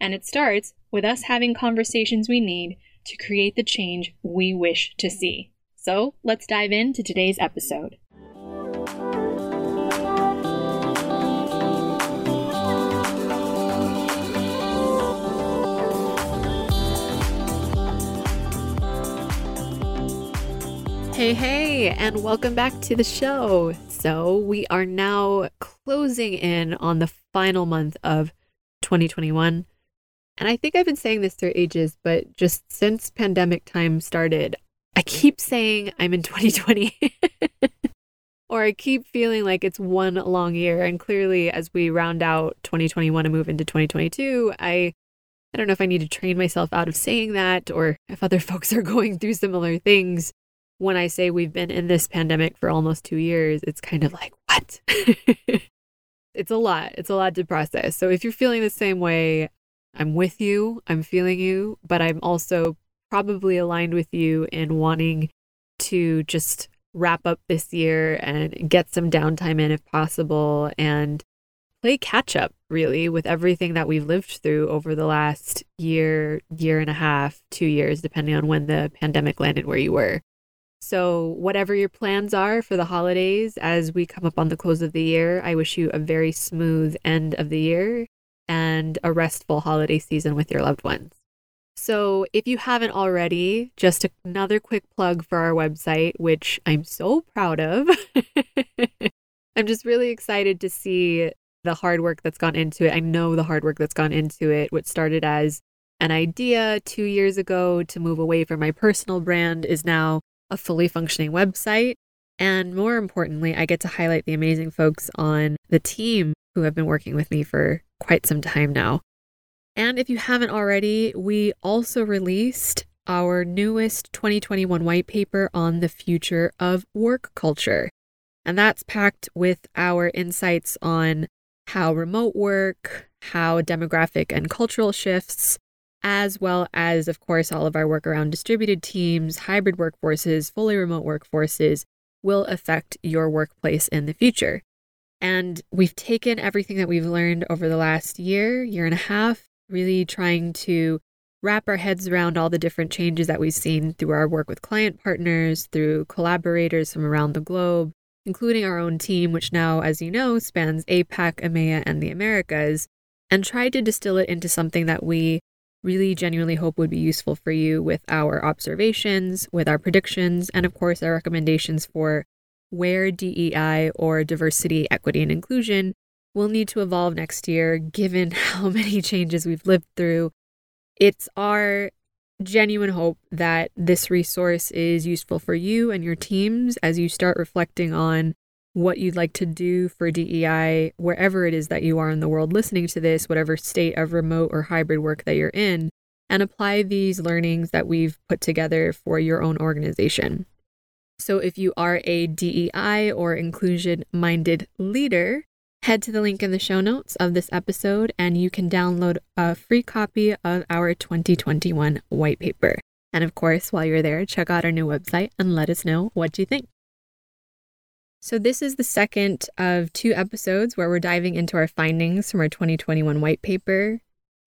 And it starts with us having conversations we need to create the change we wish to see. So let's dive into today's episode. Hey, hey, and welcome back to the show. So, we are now closing in on the final month of 2021. And I think I've been saying this for ages, but just since pandemic time started, I keep saying I'm in 2020. or I keep feeling like it's one long year. And clearly, as we round out 2021 and move into 2022, I I don't know if I need to train myself out of saying that or if other folks are going through similar things. When I say we've been in this pandemic for almost two years, it's kind of like, what? it's a lot. It's a lot to process. So if you're feeling the same way, I'm with you, I'm feeling you, but I'm also probably aligned with you in wanting to just wrap up this year and get some downtime in if possible and play catch up really with everything that we've lived through over the last year, year and a half, 2 years depending on when the pandemic landed where you were. So, whatever your plans are for the holidays as we come up on the close of the year, I wish you a very smooth end of the year and a restful holiday season with your loved ones. So, if you haven't already, just another quick plug for our website, which I'm so proud of. I'm just really excited to see the hard work that's gone into it. I know the hard work that's gone into it, which started as an idea two years ago to move away from my personal brand, is now a fully functioning website. And more importantly, I get to highlight the amazing folks on the team who have been working with me for quite some time now. And if you haven't already, we also released our newest 2021 white paper on the future of work culture. And that's packed with our insights on how remote work, how demographic and cultural shifts, as well as, of course, all of our work around distributed teams, hybrid workforces, fully remote workforces will affect your workplace in the future. And we've taken everything that we've learned over the last year, year and a half, really trying to wrap our heads around all the different changes that we've seen through our work with client partners, through collaborators from around the globe, including our own team, which now, as you know, spans APAC, EMEA, and the Americas, and tried to distill it into something that we really genuinely hope would be useful for you with our observations, with our predictions, and of course, our recommendations for where DEI or diversity, equity, and inclusion will need to evolve next year, given how many changes we've lived through. It's our genuine hope that this resource is useful for you and your teams as you start reflecting on what you'd like to do for DEI, wherever it is that you are in the world listening to this, whatever state of remote or hybrid work that you're in, and apply these learnings that we've put together for your own organization. So if you are a DEI or inclusion minded leader, head to the link in the show notes of this episode and you can download a free copy of our 2021 white paper. And of course, while you're there, check out our new website and let us know what you think. So, this is the second of two episodes where we're diving into our findings from our 2021 white paper.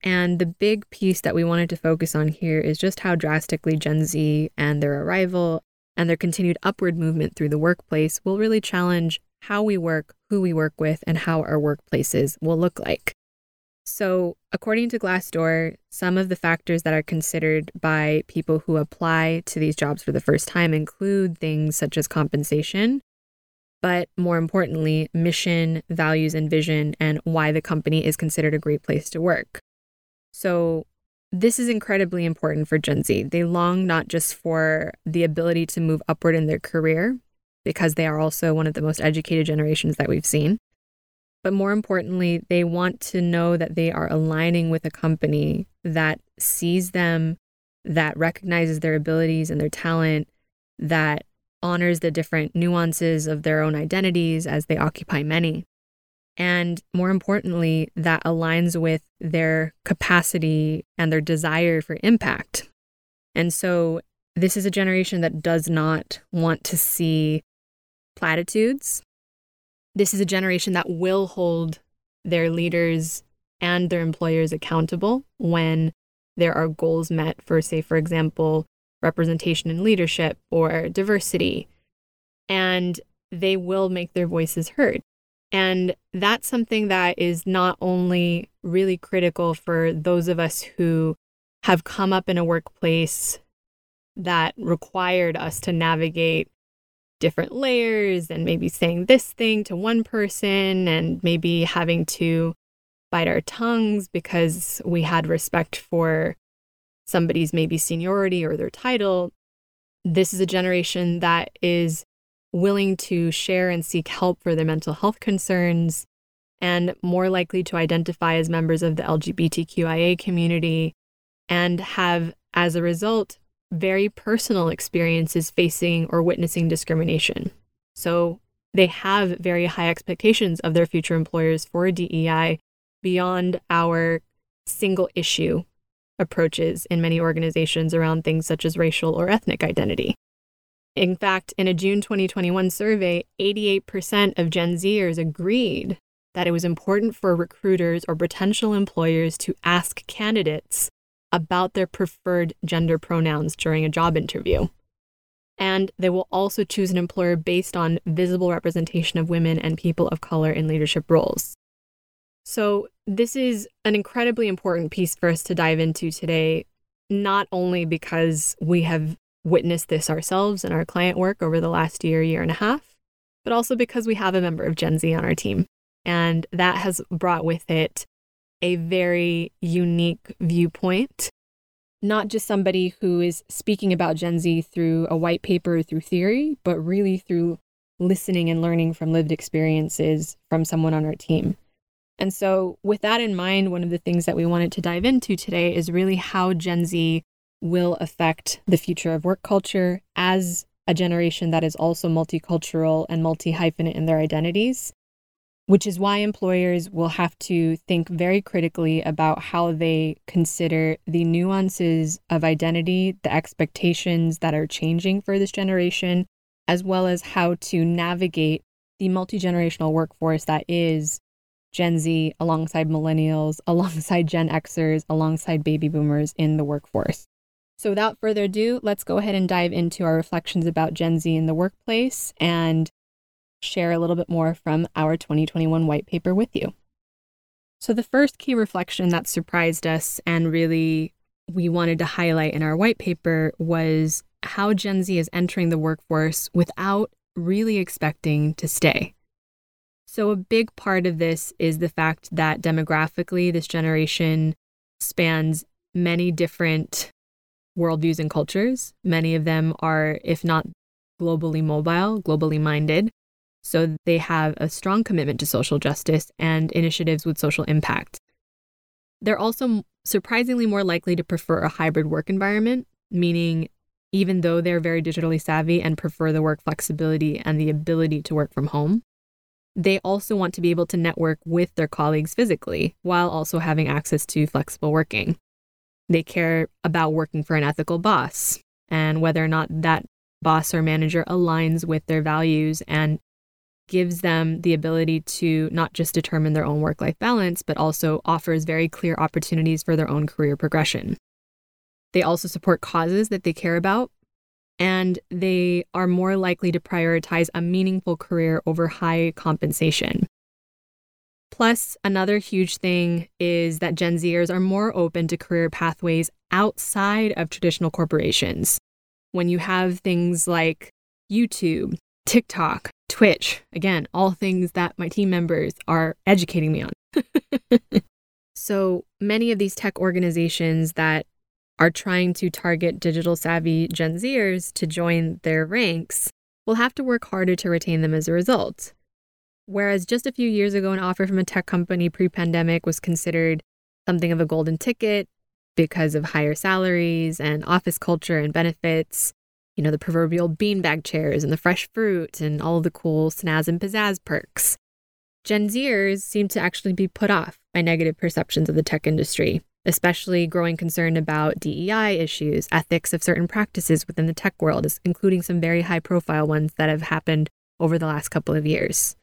And the big piece that we wanted to focus on here is just how drastically Gen Z and their arrival and their continued upward movement through the workplace will really challenge how we work, who we work with, and how our workplaces will look like. So, according to Glassdoor, some of the factors that are considered by people who apply to these jobs for the first time include things such as compensation, but more importantly, mission, values, and vision, and why the company is considered a great place to work. So, this is incredibly important for Gen Z. They long not just for the ability to move upward in their career, because they are also one of the most educated generations that we've seen, but more importantly, they want to know that they are aligning with a company that sees them, that recognizes their abilities and their talent, that honors the different nuances of their own identities as they occupy many. And more importantly, that aligns with their capacity and their desire for impact. And so, this is a generation that does not want to see platitudes this is a generation that will hold their leaders and their employers accountable when there are goals met for, say, for example, representation in leadership or diversity. And they will make their voices heard. And that's something that is not only really critical for those of us who have come up in a workplace that required us to navigate different layers and maybe saying this thing to one person and maybe having to bite our tongues because we had respect for somebody's maybe seniority or their title. This is a generation that is willing to share and seek help for their mental health concerns and more likely to identify as members of the LGBTQIA community and have, as a result, very personal experiences facing or witnessing discrimination. So they have very high expectations of their future employers for DEI beyond our single issue approaches in many organizations around things such as racial or ethnic identity. In fact, in a June 2021 survey, 88% of Gen Zers agreed that it was important for recruiters or potential employers to ask candidates about their preferred gender pronouns during a job interview. And they will also choose an employer based on visible representation of women and people of color in leadership roles. So, this is an incredibly important piece for us to dive into today, not only because we have witnessed this ourselves in our client work over the last year, year and a half, but also because we have a member of Gen Z on our team. And that has brought with it a very unique viewpoint, not just somebody who is speaking about Gen Z through a white paper, through theory, but really through listening and learning from lived experiences from someone on our team. And so, with that in mind, one of the things that we wanted to dive into today is really how Gen Z will affect the future of work culture as a generation that is also multicultural and multi hyphenate in their identities which is why employers will have to think very critically about how they consider the nuances of identity, the expectations that are changing for this generation, as well as how to navigate the multi generational workforce that is Gen Z alongside millennials, alongside Gen Xers, alongside baby boomers in the workforce. So, without further ado, let's go ahead and dive into our reflections about Gen Z in the workplace and share a little bit more from our 2021 white paper with you. So, the first key reflection that surprised us and really we wanted to highlight in our white paper was how Gen Z is entering the workforce without really expecting to stay. So, a big part of this is the fact that demographically, this generation spans many different worldviews and cultures. Many of them are, if not globally mobile, globally minded. So they have a strong commitment to social justice and initiatives with social impact. They're also surprisingly more likely to prefer a hybrid work environment, meaning even though they're very digitally savvy and prefer the work flexibility and the ability to work from home, they also want to be able to network with their colleagues physically while also having access to flexible working. They care about working for an ethical boss and whether or not that boss or manager aligns with their values and gives them the ability to not just determine their own work life balance, but also offers very clear opportunities for their own career progression. They also support causes that they care about, and they are more likely to prioritize a meaningful career over high compensation. Plus, another huge thing is that Gen Zers are more open to career pathways outside of traditional corporations. When you have things like YouTube, TikTok, Twitch, again, all things that my team members are educating me on. so many of these tech organizations that are trying to target digital savvy Gen Zers to join their ranks will have to work harder to retain them as a result. Whereas just a few years ago, an offer from a tech company pre pandemic was considered something of a golden ticket because of higher salaries and office culture and benefits, you know, the proverbial beanbag chairs and the fresh fruit and all the cool snaz and pizzazz perks. Gen Zers seem to actually be put off by negative perceptions of the tech industry especially growing concern about DEI issues, ethics of certain practices within the tech world, including some very high profile ones that have happened over the last couple of years.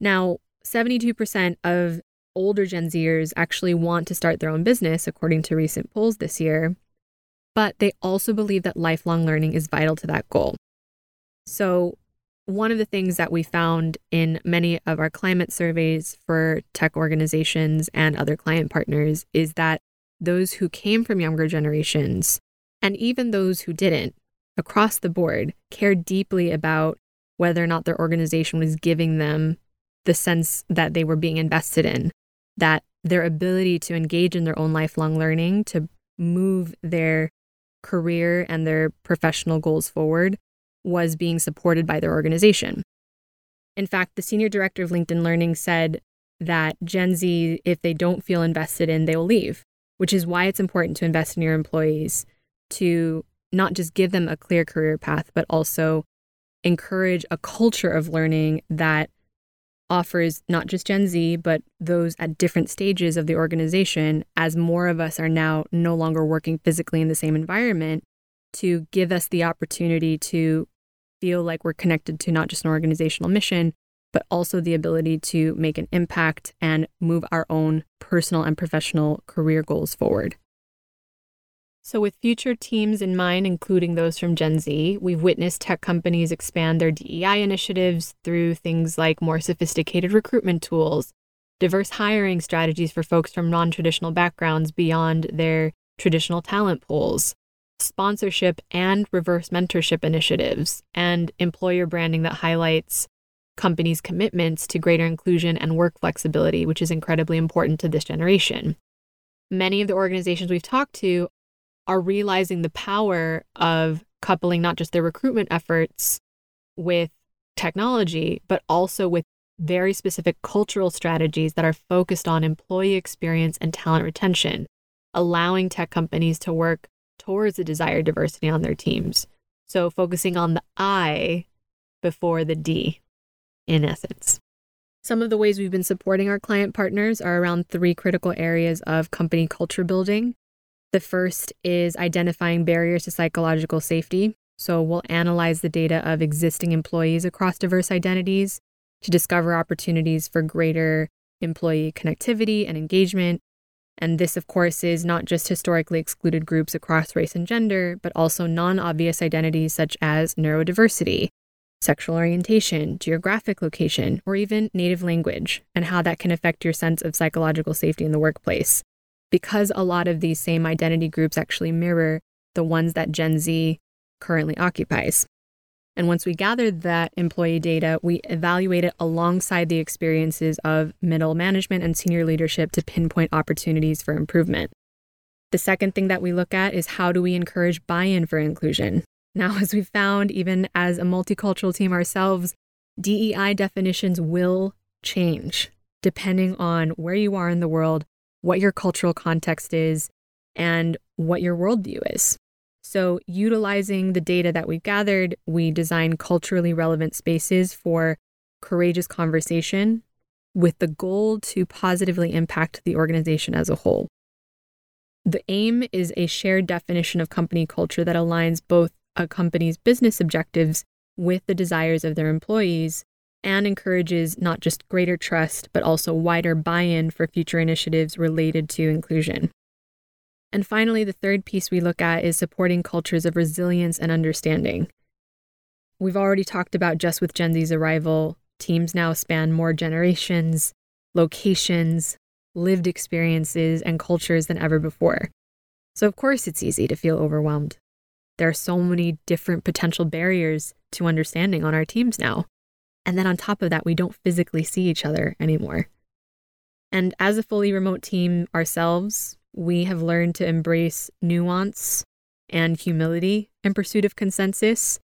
Now, 72% of older Gen Zers actually want to start their own business, according to recent polls this year, but they also believe that lifelong learning is vital to that goal. So, one of the things that we found in many of our climate surveys for tech organizations and other client partners is that those who came from younger generations, and even those who didn't, across the board, cared deeply about whether or not their organization was giving them the sense that they were being invested in, that their ability to engage in their own lifelong learning, to move their career and their professional goals forward was being supported by their organization. In fact, the senior director of LinkedIn Learning said that Gen Z, if they don't feel invested in, they will leave, which is why it's important to invest in your employees to not just give them a clear career path, but also encourage a culture of learning that offers not just Gen Z, but those at different stages of the organization, as more of us are now no longer working physically in the same environment, to give us the opportunity to feel like we're connected to not just an organizational mission, but also the ability to make an impact and move our own personal and professional career goals forward. So, with future teams in mind, including those from Gen Z, we've witnessed tech companies expand their DEI initiatives through things like more sophisticated recruitment tools, diverse hiring strategies for folks from non traditional backgrounds beyond their traditional talent pools, sponsorship and reverse mentorship initiatives, and employer branding that highlights companies' commitments to greater inclusion and work flexibility, which is incredibly important to this generation. Many of the organizations we've talked to are realizing the power of coupling not just their recruitment efforts with technology, but also with very specific cultural strategies that are focused on employee experience and talent retention, allowing tech companies to work towards the desired diversity on their teams. So focusing on the I before the D, in essence. Some of the ways we've been supporting our client partners are around three critical areas of company culture building. The first is identifying barriers to psychological safety. So we'll analyze the data of existing employees across diverse identities to discover opportunities for greater employee connectivity and engagement and this, of course, is not just historically excluded groups across race and gender, but also non obvious identities such as neurodiversity, sexual orientation, geographic location, or even native language, and how that can affect your sense of psychological safety in the workplace. Because a lot of these same identity groups actually mirror the ones that Gen Z currently occupies. And once we gathered that employee data, we evaluate it alongside the experiences of middle management and senior leadership to pinpoint opportunities for improvement. The second thing that we look at is how do we encourage buy in for inclusion? Now, as we've found, even as a multicultural team ourselves, DEI definitions will change depending on where you are in the world, what your cultural context is, and what your worldview is. So, utilizing the data that we've gathered, we design culturally relevant spaces for courageous conversation with the goal to positively impact the organization as a whole. The aim is a shared definition of company culture that aligns both a company's business objectives with the desires of their employees and encourages not just greater trust, but also wider buy in for future initiatives related to inclusion. And finally, the third piece we look at is supporting cultures of resilience and understanding. We've already talked about just with Gen Z's arrival, teams now span more generations. locations, lived experiences, and cultures than ever before. So, of course, it's easy to feel overwhelmed. There are so many different potential barriers to understanding on our teams now. And then on top of that, we don't physically see each other anymore. And as a fully remote team ourselves, we have learned to embrace nuance and humility in pursuit of consensus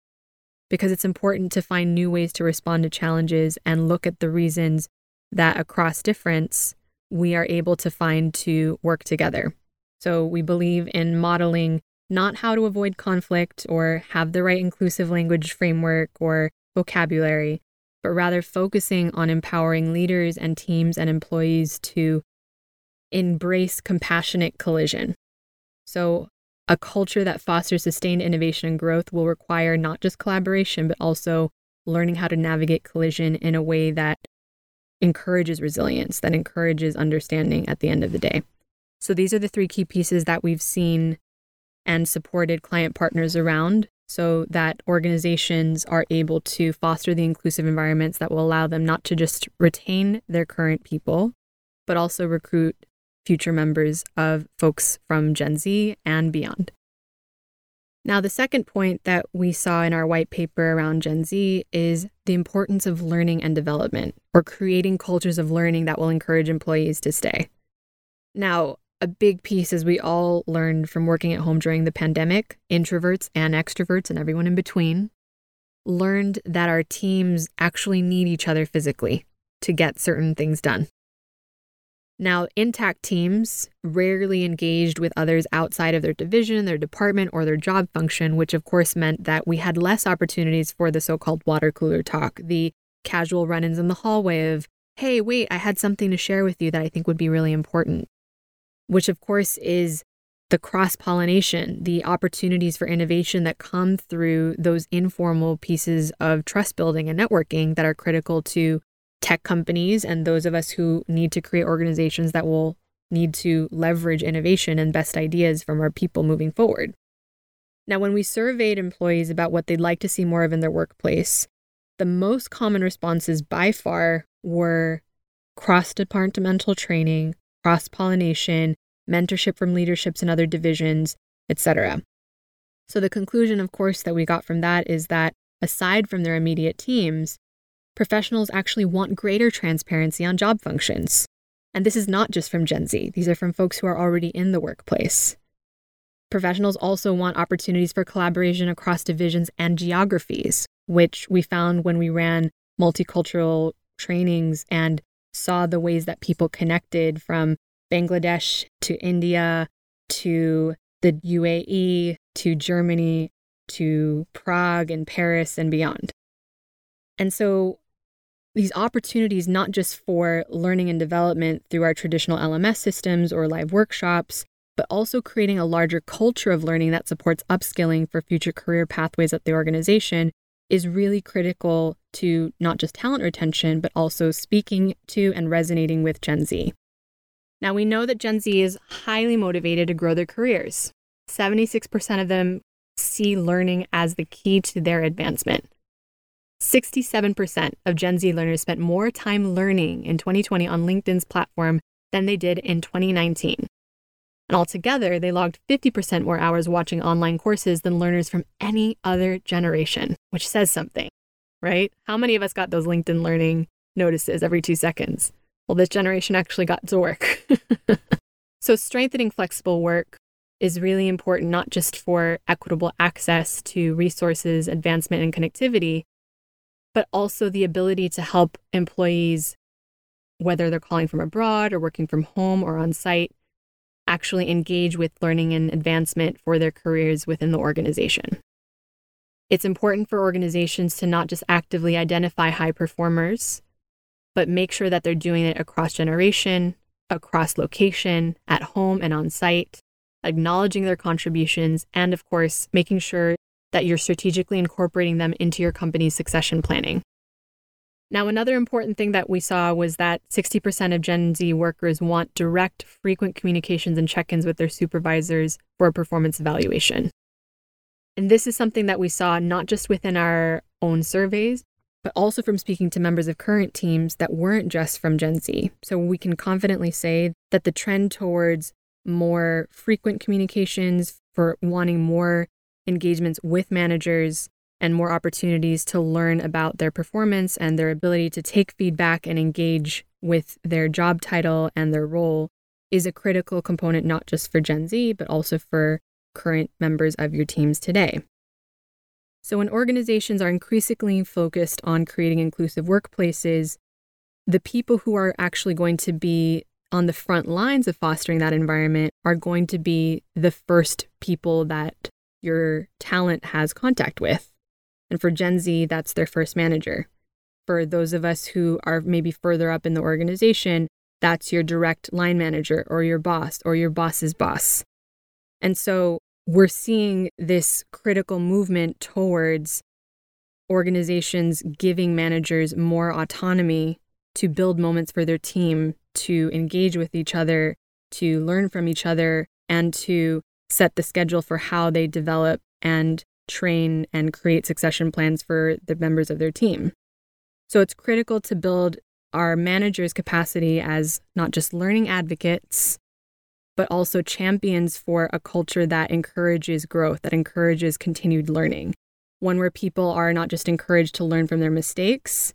because it's important to find new ways to respond to challenges and look at the reasons that across difference we are able to find to work together. So we believe in modeling not how to avoid conflict or have the right inclusive language framework or vocabulary, but rather focusing on empowering leaders and teams and employees to embrace compassionate collision. So, a culture that fosters sustained innovation and growth will require not just collaboration, but also learning how to navigate collision in a way that encourages resilience, that encourages understanding at the end of the day. So, these are the three key pieces that we've seen and supported client partners around so that organizations are able to foster the inclusive environments that will allow them not to just retain their current people, but also recruit future members of folks from Gen Z and beyond. Now, the second point that we saw in our white paper around Gen Z is the importance of learning and development, or creating cultures of learning that will encourage employees to stay. Now, a big piece, as we all learned from working at home during the pandemic, introverts and extroverts and everyone in between, learned that our teams actually need each other physically to get certain things done. Now, intact teams rarely engaged with others outside of their division, their department, or their job function, which of course meant that we had less opportunities for the so called water cooler talk, the casual run ins in the hallway of, hey, wait, I had something to share with you that I think would be really important, which of course is the cross pollination, the opportunities for innovation that come through those informal pieces of trust building and networking that are critical to tech companies and those of us who need to create organizations that will need to leverage innovation and best ideas from our people moving forward. Now, when we surveyed employees about what they'd like to see more of in their workplace, the most common responses by far were cross departmental training, cross pollination, mentorship from leaderships in other divisions, etc. So, the conclusion, of course, that we got from that is that aside from their immediate teams, professionals actually want greater transparency on job functions. And this is not just from Gen Z, these are from folks who are already in the workplace. Professionals also want opportunities for collaboration across divisions and geographies, which we found when we ran multicultural trainings and saw the ways that people connected from Bangladesh to India to the UAE to Germany to Prague and Paris and beyond. And so these opportunities, not just for learning and development through our traditional LMS systems or live workshops, but also creating a larger culture of learning that supports upskilling for future career pathways at the organization is really critical to not just talent retention, but also speaking to and resonating with Gen Z. Now, we know that Gen Z is highly motivated to grow their careers. 76% of them see learning as the key to their advancement. 67% of Gen Z learners spent more time learning in 2020 on LinkedIn's platform than they did in 2019. And altogether, they logged 50% more hours watching online courses than learners from any other generation, which says something, right? How many of us got those LinkedIn learning notices every two seconds? Well, this generation actually got to work. so, strengthening flexible work is really important, not just for equitable access to resources, advancement, and connectivity, but also the ability to help employees, whether they're calling from abroad or working from home or on site, actually engage with learning and advancement for their careers within the organization. It's important for organizations to not just actively identify high performers, but make sure that they're doing it across generation, across location, at home and on site, acknowledging their contributions, and of course, making sure that you're strategically incorporating them into your company's succession planning. Now, another important thing that we saw was that 60% of Gen Z workers want direct, frequent communications and check ins with their supervisors for a performance evaluation. And this is something that we saw not just within our own surveys, but also from speaking to members of current teams that weren't just from Gen Z. So we can confidently say that the trend towards more frequent communications, for wanting more engagements with managers and more opportunities to learn about their performance and their ability to take feedback and engage with their job title and their role is a critical component not just for Gen Z, but also for current members of your teams today. So, when organizations are increasingly focused on creating inclusive workplaces, the people who are actually going to be on the front lines of fostering that environment are going to be the first people that your talent has contact with. And for Gen Z, that's their first manager. For those of us who are maybe further up in the organization, that's your direct line manager or your boss or your boss's boss. And so we're seeing this critical movement towards organizations giving managers more autonomy to build moments for their team, to engage with each other, to learn from each other, and to set the schedule for how they develop and train and create succession plans for the members of their team. So it's critical to build our managers' capacity as not just learning advocates, but also champions for a culture that encourages growth, that encourages continued learning. One where people are not just encouraged to learn from their mistakes,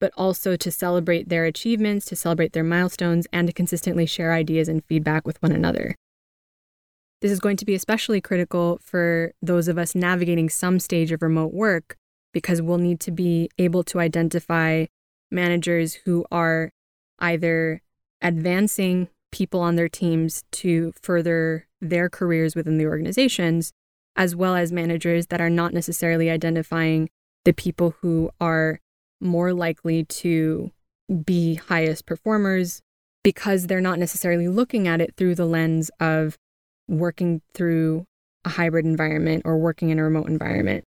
but also to celebrate their achievements, to celebrate their milestones, and to consistently share ideas and feedback with one another. This is going to be especially critical for those of us navigating some stage of remote work because we'll need to be able to identify managers who are either advancing people on their teams to further their careers within the organizations, as well as managers that are not necessarily identifying the people who are more likely to be highest performers because they're not necessarily looking at it through the lens of working through a hybrid environment or working in a remote environment.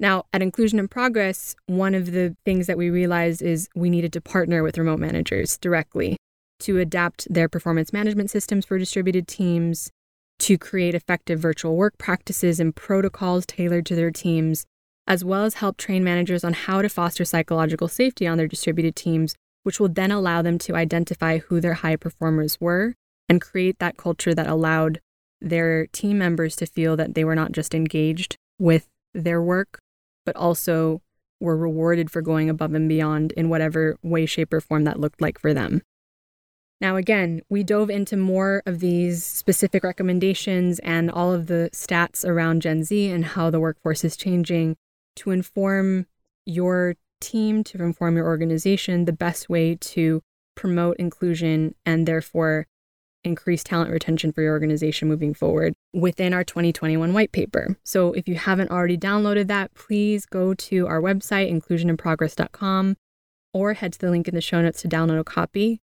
Now, at Inclusion in Progress, one of the things that we realized is we needed to partner with remote managers directly to adapt their performance management systems for distributed teams, to create effective virtual work practices and protocols tailored to their teams, as well as help train managers on how to foster psychological safety on their distributed teams, which will then allow them to identify who their high performers were and create that culture that allowed their team members to feel that they were not just engaged with their work, but also were rewarded for going above and beyond in whatever way, shape, or form that looked like for them. Now, again, we dove into more of these specific recommendations and all of the stats around Gen Z and how the workforce is changing to inform your team, to inform your organization, the best way to promote inclusion and therefore increase talent retention for your organization moving forward within our 2021 white paper. So if you haven't already downloaded that, please go to our website, inclusioninprogress.com, or head to the link in the show notes to download a copy.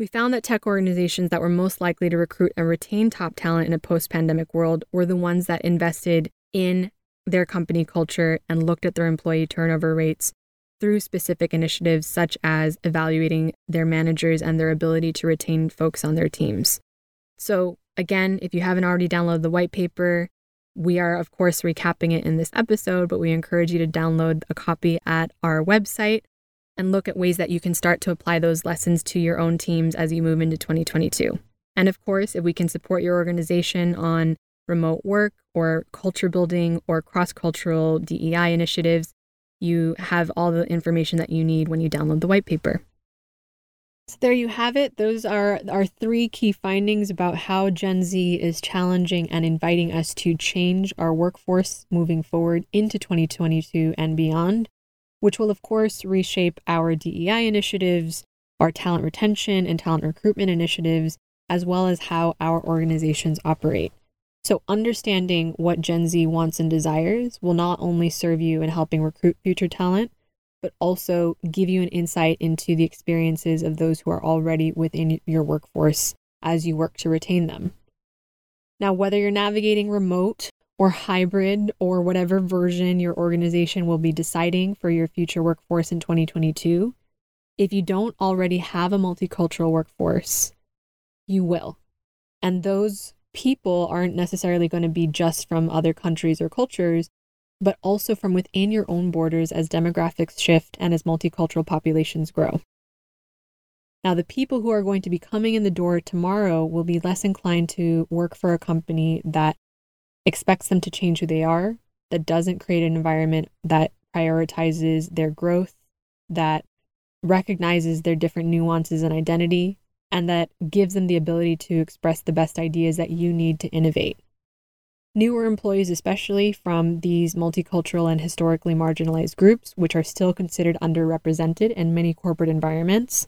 We found that tech organizations that were most likely to recruit and retain top talent in a post pandemic world were the ones that invested in their company culture and looked at their employee turnover rates through specific initiatives such as evaluating their managers and their ability to retain folks on their teams. So, again, if you haven't already downloaded the white paper, we are, of course, recapping it in this episode, but we encourage you to download a copy at our website and look at ways that you can start to apply those lessons to your own teams as you move into 2022. And of course, if we can support your organization on remote work or culture building or cross cultural DEI initiatives, you have all the information that you need when you download the white paper. So there you have it. Those are our three key findings about how Gen Z is challenging and inviting us to change our workforce moving forward into 2022 and beyond, which will, of course, reshape our DEI initiatives, our talent retention and talent recruitment initiatives, as well as how our organizations operate. So, understanding what Gen Z wants and desires will not only serve you in helping recruit future talent, but also give you an insight into the experiences of those who are already within your workforce as you work to retain them. Now, whether you're navigating remote or hybrid or whatever version your organization will be deciding for your future workforce in 2022, if you don't already have a multicultural workforce, you will. And those people aren't necessarily going to be just from other countries or cultures, but also from within your own borders as demographics shift and as multicultural populations grow. Now, the people who are going to be coming in the door tomorrow will be less inclined to work for a company that expects them to change who they are, that doesn't create an environment that prioritizes their growth, that recognizes their different nuances and identity, and that gives them the ability to express the best ideas that you need to innovate. Newer employees, especially from these multicultural and historically marginalized groups, which are still considered underrepresented in many corporate environments,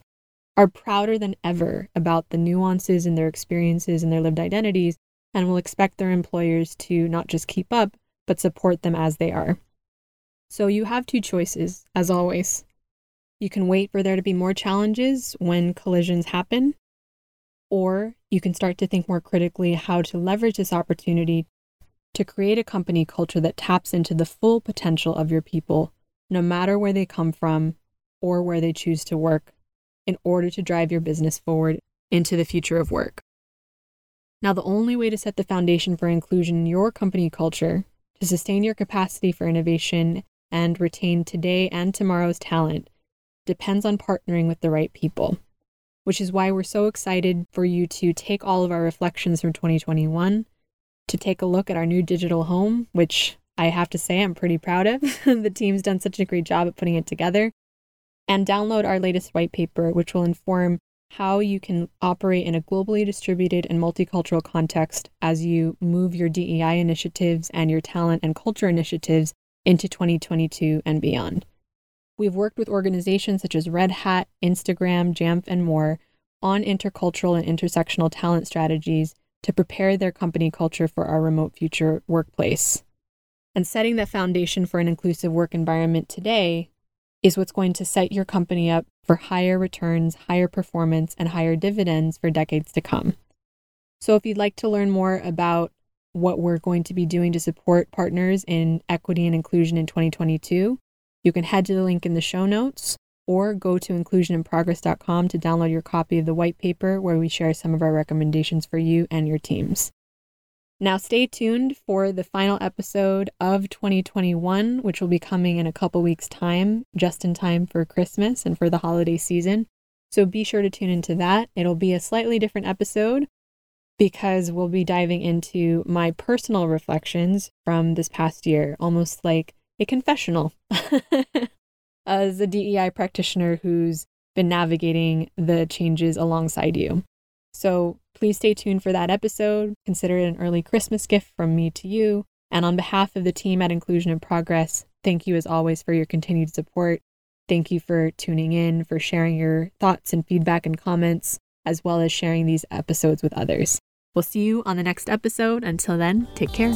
are prouder than ever about the nuances in their experiences and their lived identities and will expect their employers to not just keep up, but support them as they are. So you have two choices, as always. You can wait for there to be more challenges when collisions happen, or you can start to think more critically how to leverage this opportunity to create a company culture that taps into the full potential of your people, no matter where they come from or where they choose to work, in order to drive your business forward into the future of work. Now, the only way to set the foundation for inclusion in your company culture, to sustain your capacity for innovation and retain today and tomorrow's talent, depends on partnering with the right people, which is why we're so excited for you to take all of our reflections from 2021, to take a look at our new digital home, which I have to say I'm pretty proud of. the team's done such a great job at putting it together and download our latest white paper, which will inform how you can operate in a globally distributed and multicultural context as you move your DEI initiatives and your talent and culture initiatives into 2022 and beyond. We've worked with organizations such as Red Hat, Instagram, Jamf, and more on intercultural and intersectional talent strategies to prepare their company culture for our remote future workplace. And setting the foundation for an inclusive work environment today is what's going to set your company up for higher returns, higher performance, and higher dividends for decades to come. So, if you'd like to learn more about what we're going to be doing to support partners in equity and inclusion in 2022, you can head to the link in the show notes or go to inclusioninprogress.com to download your copy of the white paper where we share some of our recommendations for you and your teams. Now, stay tuned for the final episode of 2021, which will be coming in a couple weeks' time, just in time for Christmas and for the holiday season. So be sure to tune into that. It'll be a slightly different episode because we'll be diving into my personal reflections from this past year, almost like a confessional as a DEI practitioner who's been navigating the changes alongside you. So please stay tuned for that episode. Consider it an early Christmas gift from me to you. And on behalf of the team at Inclusion in Progress, thank you as always for your continued support. Thank you for tuning in, for sharing your thoughts and feedback and comments, as well as sharing these episodes with others. We'll see you on the next episode. Until then, take care.